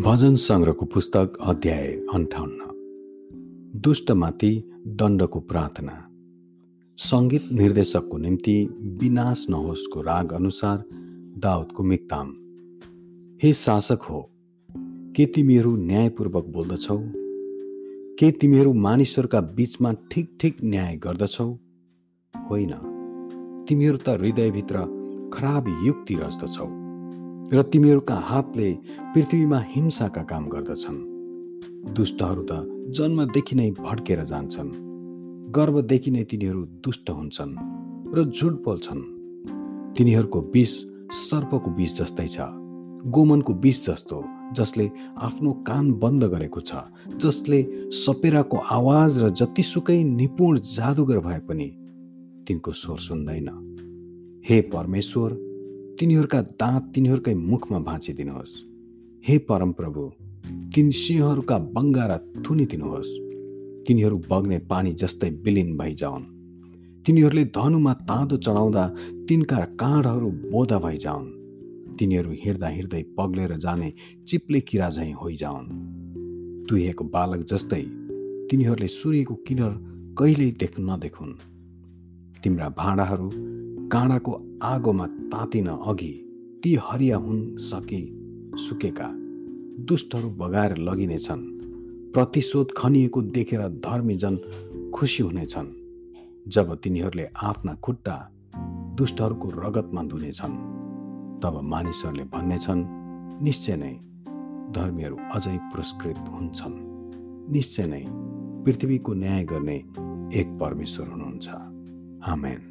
भजन सङ्ग्रहको पुस्तक अध्याय अन्ठाउन्न। दुष्टमाथि दण्डको प्रार्थना। सङ्गीत निर्देशकको निम्ति विनाश नहोस्को राग अनुसार दाउदको मिक्ताम। हे शासक हो के तिमीहरू न्यायपूर्वक बोल्दछौ? के तिमीहरू मानिसहरूका बिचमा ठिक ठिक न्याय गर्दछौ? होइन तिमीहरू त हृदयभित्र खराब युक्ति रच्दछौ र तिमीहरूका हातले पृथ्वीमा हिंसाका काम गर्दछन्। दुष्टहरू त जन्मदेखि नै भड्केर जान्छन्। गर्वदेखि नै तिनीहरू दुष्ट हुन्छन् र झुट बोल्छन्। तिनीहरूको विष सर्पको विष जस्तै छ गोमनको विष जस्तो जसले आफ्नो कान बन्द गरेको छ जसले सपेराको आवाज र जतिसुकै निपुण जादुगर भए पनि तिनको स्वर सुन्दैन। हे परमेश्वर तिनीहरूका दाँत तिनीहरूकै मुखमा भाँचिदिनुहोस्। हे परमप्रभु तिन सिंहहरूका बङ्गारा थुनिदिनुहोस्। तिनीहरू बग्ने पानी जस्तै विलिन भइजाउन्। तिनीहरूले धनुमा ताँदो चढाउँदा तिनका काँडहरू बोधा भइजाउन्। तिनीहरू हिँड्दा हिँड्दै पग्लेर जाने चिप्ले किरा झैँ होइजाउन्। तुहिएको बालक जस्तै तिनीहरूले सूर्यको किनर कहिल्यै देख्न नदेखुन्। तिम्रा भाँडाहरू काँडाको आगोमा तातिन अघि ती हरिया हुन सके सुकेका दुष्टहरू बगाएर लगिनेछन्। प्रतिशोध खनिएको देखेर धर्मीजन खुसी हुनेछन् जब तिनीहरूले आफ्ना खुट्टा दुष्टहरूको रगतमा धुनेछन्। तब मानिसहरूले भन्नेछन् निश्चय नै धर्मीहरू अझै पुरस्कृत हुन्छन्। निश्चय नै पृथ्वीको न्याय गर्ने एक परमेश्वर हुनुहुन्छ। आमेन।